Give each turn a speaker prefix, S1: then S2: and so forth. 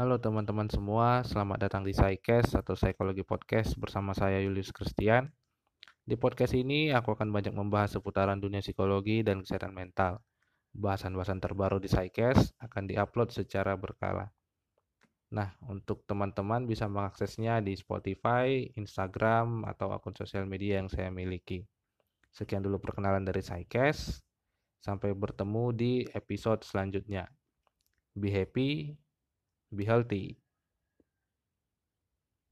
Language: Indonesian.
S1: Halo teman-teman semua, selamat datang di Psycast atau Psikologi Podcast bersama saya Julius Christian. Di podcast ini aku akan banyak membahas seputaran dunia psikologi dan kesehatan mental. Bahasan-bahasan terbaru di Psycast akan diupload secara berkala. Nah, untuk teman-teman bisa mengaksesnya di Spotify, Instagram, atau akun sosial media yang saya miliki. Sekian dulu perkenalan dari Psycast. Sampai bertemu di episode selanjutnya. Be happy, be healthy.